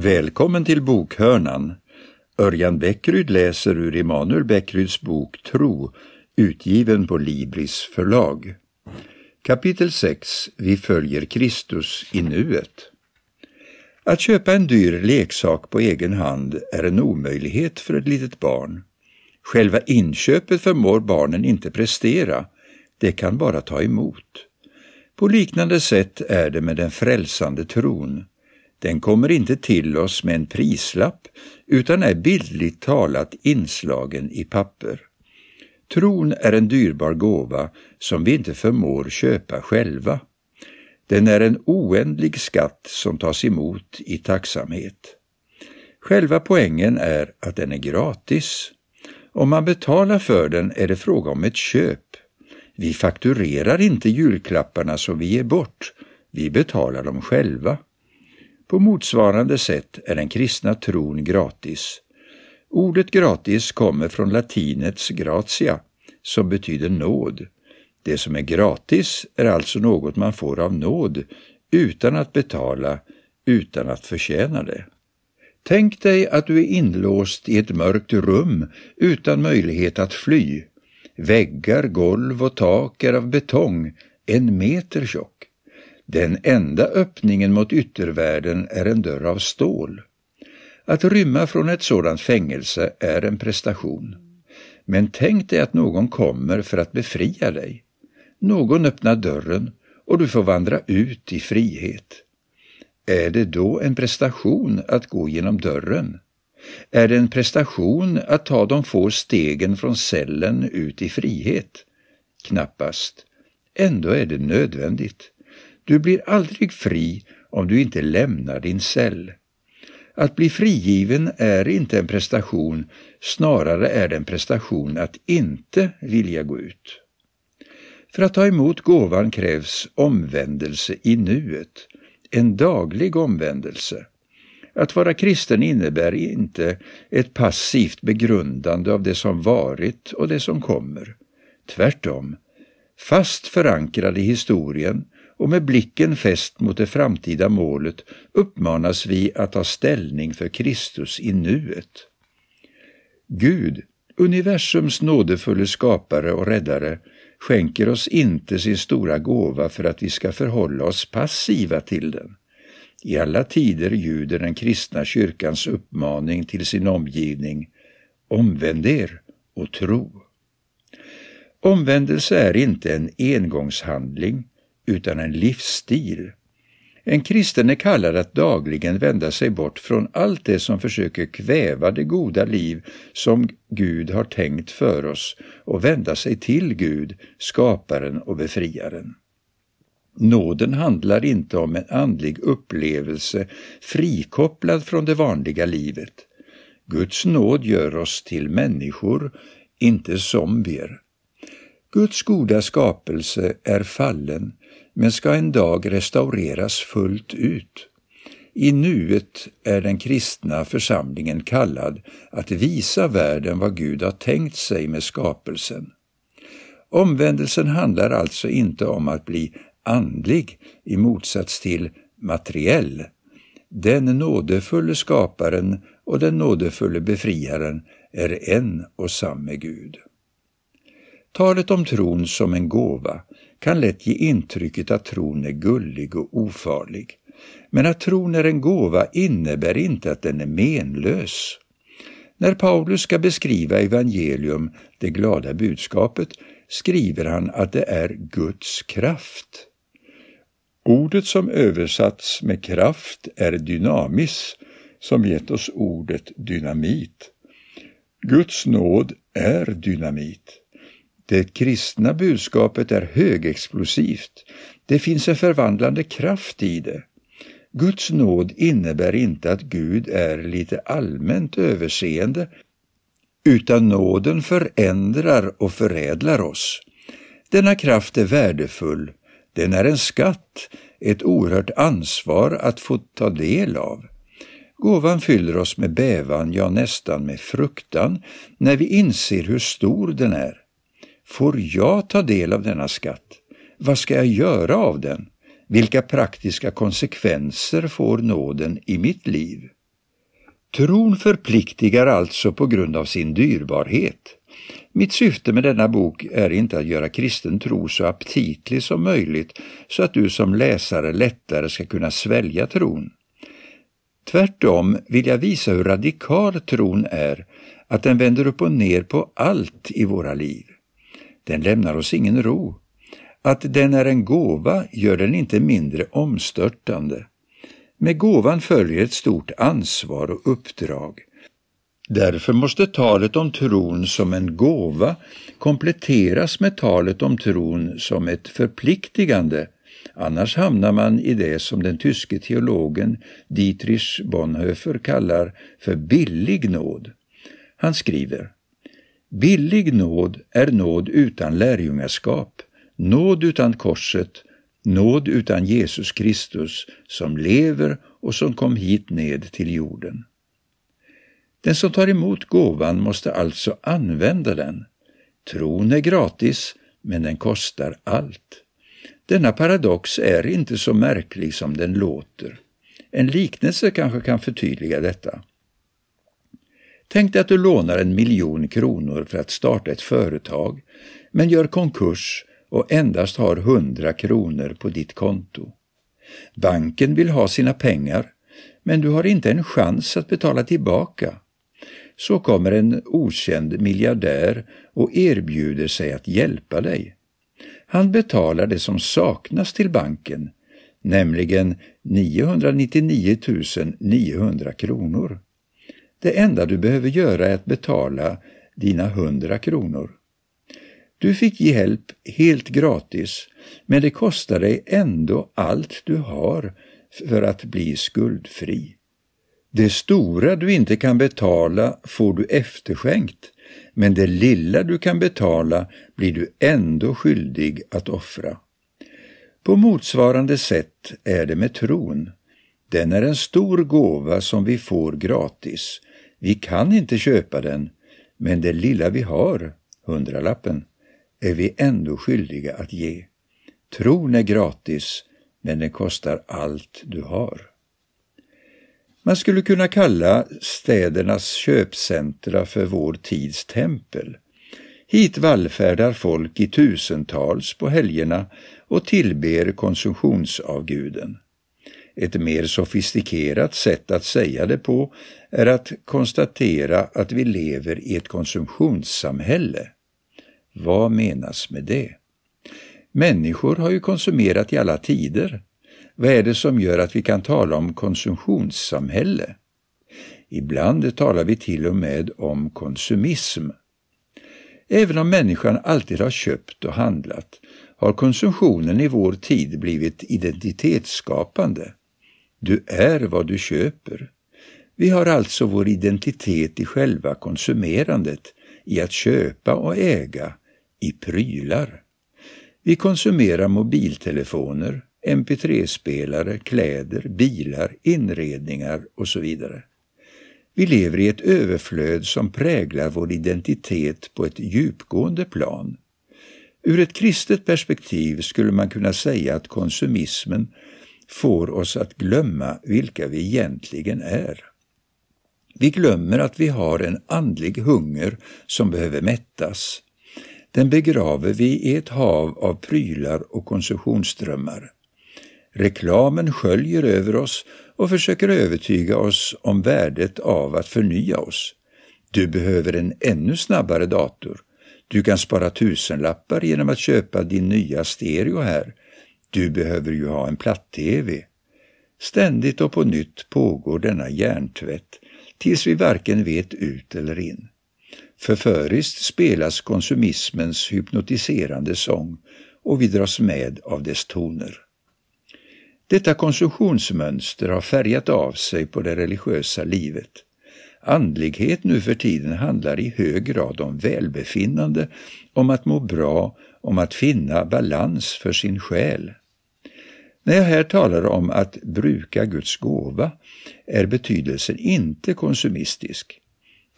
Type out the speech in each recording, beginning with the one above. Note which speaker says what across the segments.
Speaker 1: Välkommen till bokhörnan. Örjan Bäckryd läser ur Emanuel Bäckryds bok Tro, utgiven på Libris förlag. Kapitel 6 Vi följer Kristus i nuet. Att köpa en dyr leksak på egen hand är en omöjlighet för ett litet barn. Själva inköpet förmår barnen inte prestera, det kan bara ta emot. På liknande sätt är det med den frälsande tron. Den kommer inte till oss med en prislapp utan är bildligt talat inslagen i papper. Tron är en dyrbar gåva som vi inte förmår köpa själva. Den är en oändlig skatt som tas emot i tacksamhet. Själva poängen är att den är gratis. Om man betalar för den är det fråga om ett köp. Vi fakturerar inte julklapparna som vi ger bort, vi betalar dem själva. På motsvarande sätt är den kristna tron gratis. Ordet gratis kommer från latinets gratia, som betyder nåd. Det som är gratis är alltså något man får av nåd, utan att betala, utan att förtjäna det. Tänk dig att du är inlåst i ett mörkt rum utan möjlighet att fly. Väggar, golv och tak är av betong, en meter tjock. Den enda öppningen mot yttervärlden är en dörr av stål. Att rymma från ett sådant fängelse är en prestation. Men tänk dig att någon kommer för att befria dig. Någon öppnar dörren och du får vandra ut i frihet. Är det då en prestation att gå genom dörren? Är det en prestation att ta de få stegen från cellen ut i frihet? Knappast. Ändå är det nödvändigt. Du blir aldrig fri om du inte lämnar din cell. Att bli frigiven är inte en prestation, snarare är det en prestation att inte vilja gå ut. För att ta emot gåvan krävs omvändelse i nuet, en daglig omvändelse. Att vara kristen innebär inte ett passivt begrundande av det som varit och det som kommer. Tvärtom, fast förankrad i historien och med blicken fäst mot det framtida målet uppmanas vi att ta ställning för Kristus i nuet. Gud, universums nådefulle skapare och räddare, skänker oss inte sin stora gåva för att vi ska förhålla oss passiva till den. I alla tider ljuder den kristna kyrkans uppmaning till sin omgivning Omvänd er och tro. Omvändelse är inte en engångshandling utan en livsstil. En kristen är kallad att dagligen vända sig bort från allt det som försöker kväva det goda liv som Gud har tänkt för oss och vända sig till Gud, skaparen och befriaren. Nåden handlar inte om en andlig upplevelse frikopplad från det vanliga livet. Guds nåd gör oss till människor, inte zombier. Guds goda skapelse är fallen men ska en dag restaureras fullt ut. I nuet är den kristna församlingen kallad att visa världen vad Gud har tänkt sig med skapelsen. Omvändelsen handlar alltså inte om att bli andlig i motsats till materiell. Den nådefulle skaparen och den nådefulle befriaren är en och samme Gud. Talet om tron som en gåva kan lätt ge intrycket att tron är gullig och ofarlig. Men att tron är en gåva innebär inte att den är menlös. När Paulus ska beskriva evangelium, det glada budskapet, skriver han att det är Guds kraft. Ordet som översatts med kraft är dynamis, som gett oss ordet dynamit. Guds nåd är dynamit. Det kristna budskapet är högexplosivt. Det finns en förvandlande kraft i det. Guds nåd innebär inte att Gud är lite allmänt överseende, utan nåden förändrar och förädlar oss. Denna kraft är värdefull, den är en skatt, ett oerhört ansvar att få ta del av. Gåvan fyller oss med bävan, ja nästan med fruktan, när vi inser hur stor den är. Får jag ta del av denna skatt? Vad ska jag göra av den? Vilka praktiska konsekvenser får nåden i mitt liv? Tron förpliktigar alltså på grund av sin dyrbarhet. Mitt syfte med denna bok är inte att göra kristen tro så aptitlig som möjligt så att du som läsare lättare ska kunna svälja tron. Tvärtom vill jag visa hur radikal tron är, att den vänder upp och ner på allt i våra liv. Den lämnar oss ingen ro. Att den är en gåva gör den inte mindre omstörtande. Med gåvan följer ett stort ansvar och uppdrag. Därför måste talet om tron som en gåva kompletteras med talet om tron som ett förpliktigande, annars hamnar man i det som den tyske teologen Dietrich Bonhoeffer kallar för billig nåd. Han skriver Billig nåd är nåd utan lärjungaskap, nåd utan korset, nåd utan Jesus Kristus som lever och som kom hit ned till jorden. Den som tar emot gåvan måste alltså använda den. Tron är gratis, men den kostar allt. Denna paradox är inte så märklig som den låter. En liknelse kanske kan förtydliga detta. Tänk dig att du lånar en miljon kronor för att starta ett företag, men gör konkurs och endast har hundra kronor på ditt konto. Banken vill ha sina pengar, men du har inte en chans att betala tillbaka. Så kommer en okänd miljardär och erbjuder sig att hjälpa dig. Han betalar det som saknas till banken, nämligen 999 900 kronor. Det enda du behöver göra är att betala dina 100 kronor. Du fick hjälp helt gratis, men det kostar dig ändå allt du har för att bli skuldfri. Det stora du inte kan betala får du efterskänkt, men det lilla du kan betala blir du ändå skyldig att offra. På motsvarande sätt är det med tron. Den är en stor gåva som vi får gratis. Vi kan inte köpa den, men det lilla vi har, hundralappen, är vi ändå skyldiga att ge. Tron är gratis, men den kostar allt du har. Man skulle kunna kalla städernas köpcentra för vår tids tempel. Hit vallfärdar folk i tusentals på helgerna och tillber konsumtionsavguden. Ett mer sofistikerat sätt att säga det på är att konstatera att vi lever i ett konsumtionssamhälle. Vad menas med det? Människor har ju konsumerat i alla tider. Vad är det som gör att vi kan tala om konsumtionssamhälle? Ibland talar vi till och med om konsumism. Även om människan alltid har köpt och handlat har konsumtionen i vår tid blivit identitetsskapande. Du är vad du köper. Vi har alltså vår identitet i själva konsumerandet, i att köpa och äga, i prylar. Vi konsumerar mobiltelefoner, mp3-spelare, kläder, bilar, inredningar och så vidare. Vi lever i ett överflöd som präglar vår identitet på ett djupgående plan. Ur ett kristet perspektiv skulle man kunna säga att konsumismen får oss att glömma vilka vi egentligen är. Vi glömmer att vi har en andlig hunger som behöver mättas. Den begraver vi i ett hav av prylar och konsumtionsströmmar. Reklamen sköljer över oss och försöker övertyga oss om värdet av att förnya oss. Du behöver en ännu snabbare dator. Du kan spara tusenlappar genom att köpa din nya stereo här. Du behöver ju ha en platt-tv. Ständigt och på nytt pågår denna hjärntvätt tills vi varken vet ut eller in. Förföriskt spelas konsumismens hypnotiserande sång och vi dras med av dess toner. Detta konsumtionsmönster har färgat av sig på det religiösa livet. Andlighet nu för tiden handlar i hög grad om välbefinnande, om att må bra, om att finna balans för sin själ. När jag här talar om att bruka Guds gåva är betydelsen inte konsumistisk.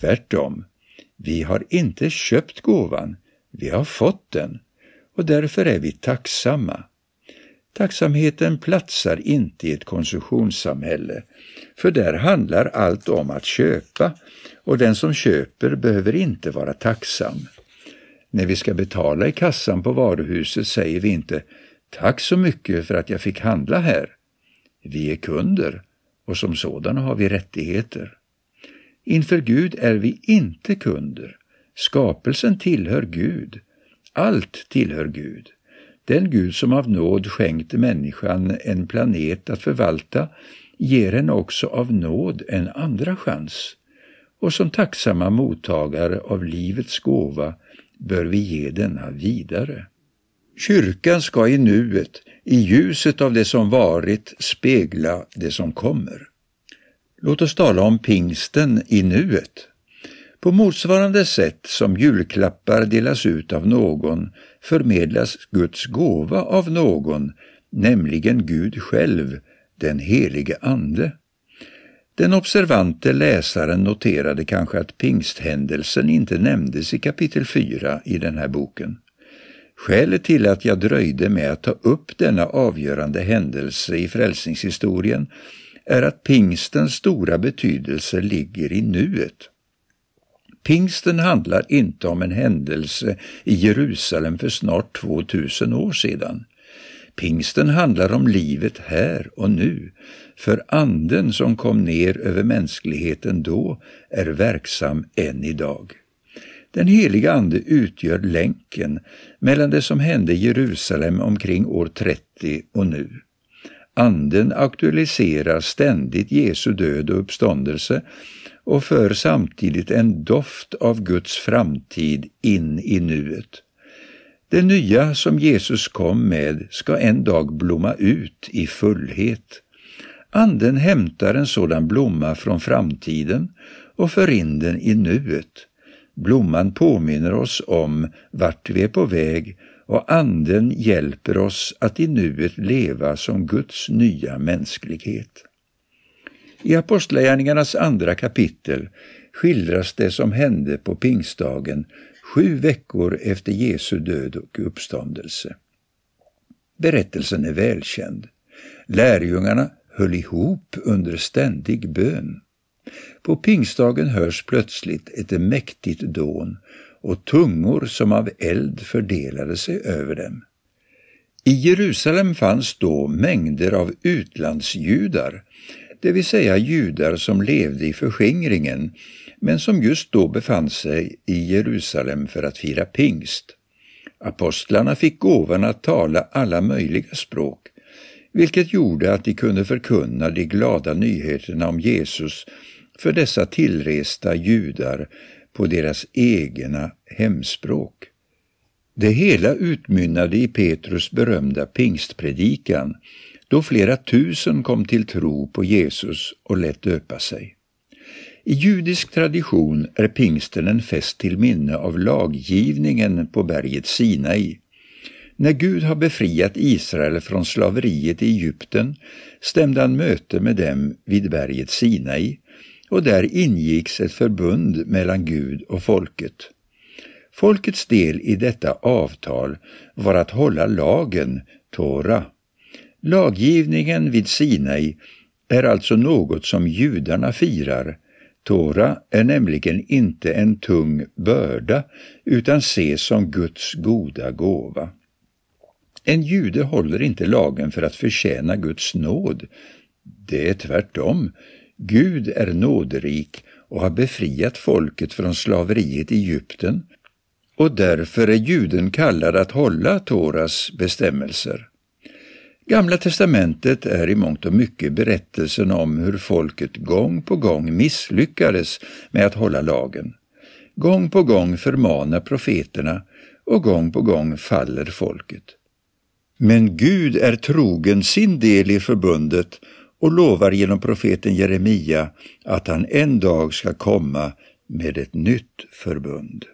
Speaker 1: Tvärtom, vi har inte köpt gåvan, vi har fått den och därför är vi tacksamma. Tacksamheten platsar inte i ett konsumtionssamhälle, för där handlar allt om att köpa och den som köper behöver inte vara tacksam. När vi ska betala i kassan på varuhuset säger vi inte ”Tack så mycket för att jag fick handla här”. Vi är kunder och som sådana har vi rättigheter. Inför Gud är vi inte kunder. Skapelsen tillhör Gud. Allt tillhör Gud. Den Gud som av nåd skänkt människan en planet att förvalta ger henne också av nåd en andra chans. Och som tacksamma mottagare av livets gåva bör vi ge denna vidare. Kyrkan ska i nuet, i ljuset av det som varit, spegla det som kommer. Låt oss tala om pingsten i nuet. På motsvarande sätt som julklappar delas ut av någon förmedlas Guds gåva av någon, nämligen Gud själv, den helige Ande. Den observante läsaren noterade kanske att pingsthändelsen inte nämndes i kapitel 4 i den här boken. Skälet till att jag dröjde med att ta upp denna avgörande händelse i frälsningshistorien är att pingstens stora betydelse ligger i nuet. Pingsten handlar inte om en händelse i Jerusalem för snart 2000 år sedan. Pingsten handlar om livet här och nu, för anden som kom ner över mänskligheten då är verksam än idag. Den heliga Ande utgör länken mellan det som hände i Jerusalem omkring år 30 och nu. Anden aktualiserar ständigt Jesu död och uppståndelse och för samtidigt en doft av Guds framtid in i nuet. Det nya som Jesus kom med ska en dag blomma ut i fullhet. Anden hämtar en sådan blomma från framtiden och för in den i nuet. Blomman påminner oss om vart vi är på väg och Anden hjälper oss att i nuet leva som Guds nya mänsklighet. I Apostlagärningarnas andra kapitel skildras det som hände på pingstdagen sju veckor efter Jesu död och uppståndelse. Berättelsen är välkänd. Lärjungarna höll ihop under ständig bön. På pingstdagen hörs plötsligt ett mäktigt dån och tungor som av eld fördelade sig över dem. I Jerusalem fanns då mängder av utlandsjudar, det vill säga judar som levde i förskingringen men som just då befann sig i Jerusalem för att fira pingst. Apostlarna fick gåvan att tala alla möjliga språk, vilket gjorde att de kunde förkunna de glada nyheterna om Jesus för dessa tillresta judar på deras egna hemspråk. Det hela utmynnade i Petrus berömda pingstpredikan, då flera tusen kom till tro på Jesus och lät döpa sig. I judisk tradition är pingsten en fest till minne av laggivningen på berget Sinai. När Gud har befriat Israel från slaveriet i Egypten stämde han möte med dem vid berget Sinai och där ingicks ett förbund mellan Gud och folket. Folkets del i detta avtal var att hålla lagen, Tora. Laggivningen vid Sinai är alltså något som judarna firar. Tora är nämligen inte en tung börda utan ses som Guds goda gåva. En jude håller inte lagen för att förtjäna Guds nåd. Det är tvärtom. Gud är nåderik och har befriat folket från slaveriet i Egypten och därför är juden kallad att hålla Toras bestämmelser. Gamla testamentet är i mångt och mycket berättelsen om hur folket gång på gång misslyckades med att hålla lagen. Gång på gång förmanar profeterna och gång på gång faller folket. Men Gud är trogen sin del i förbundet och lovar genom profeten Jeremia att han en dag ska komma med ett nytt förbund.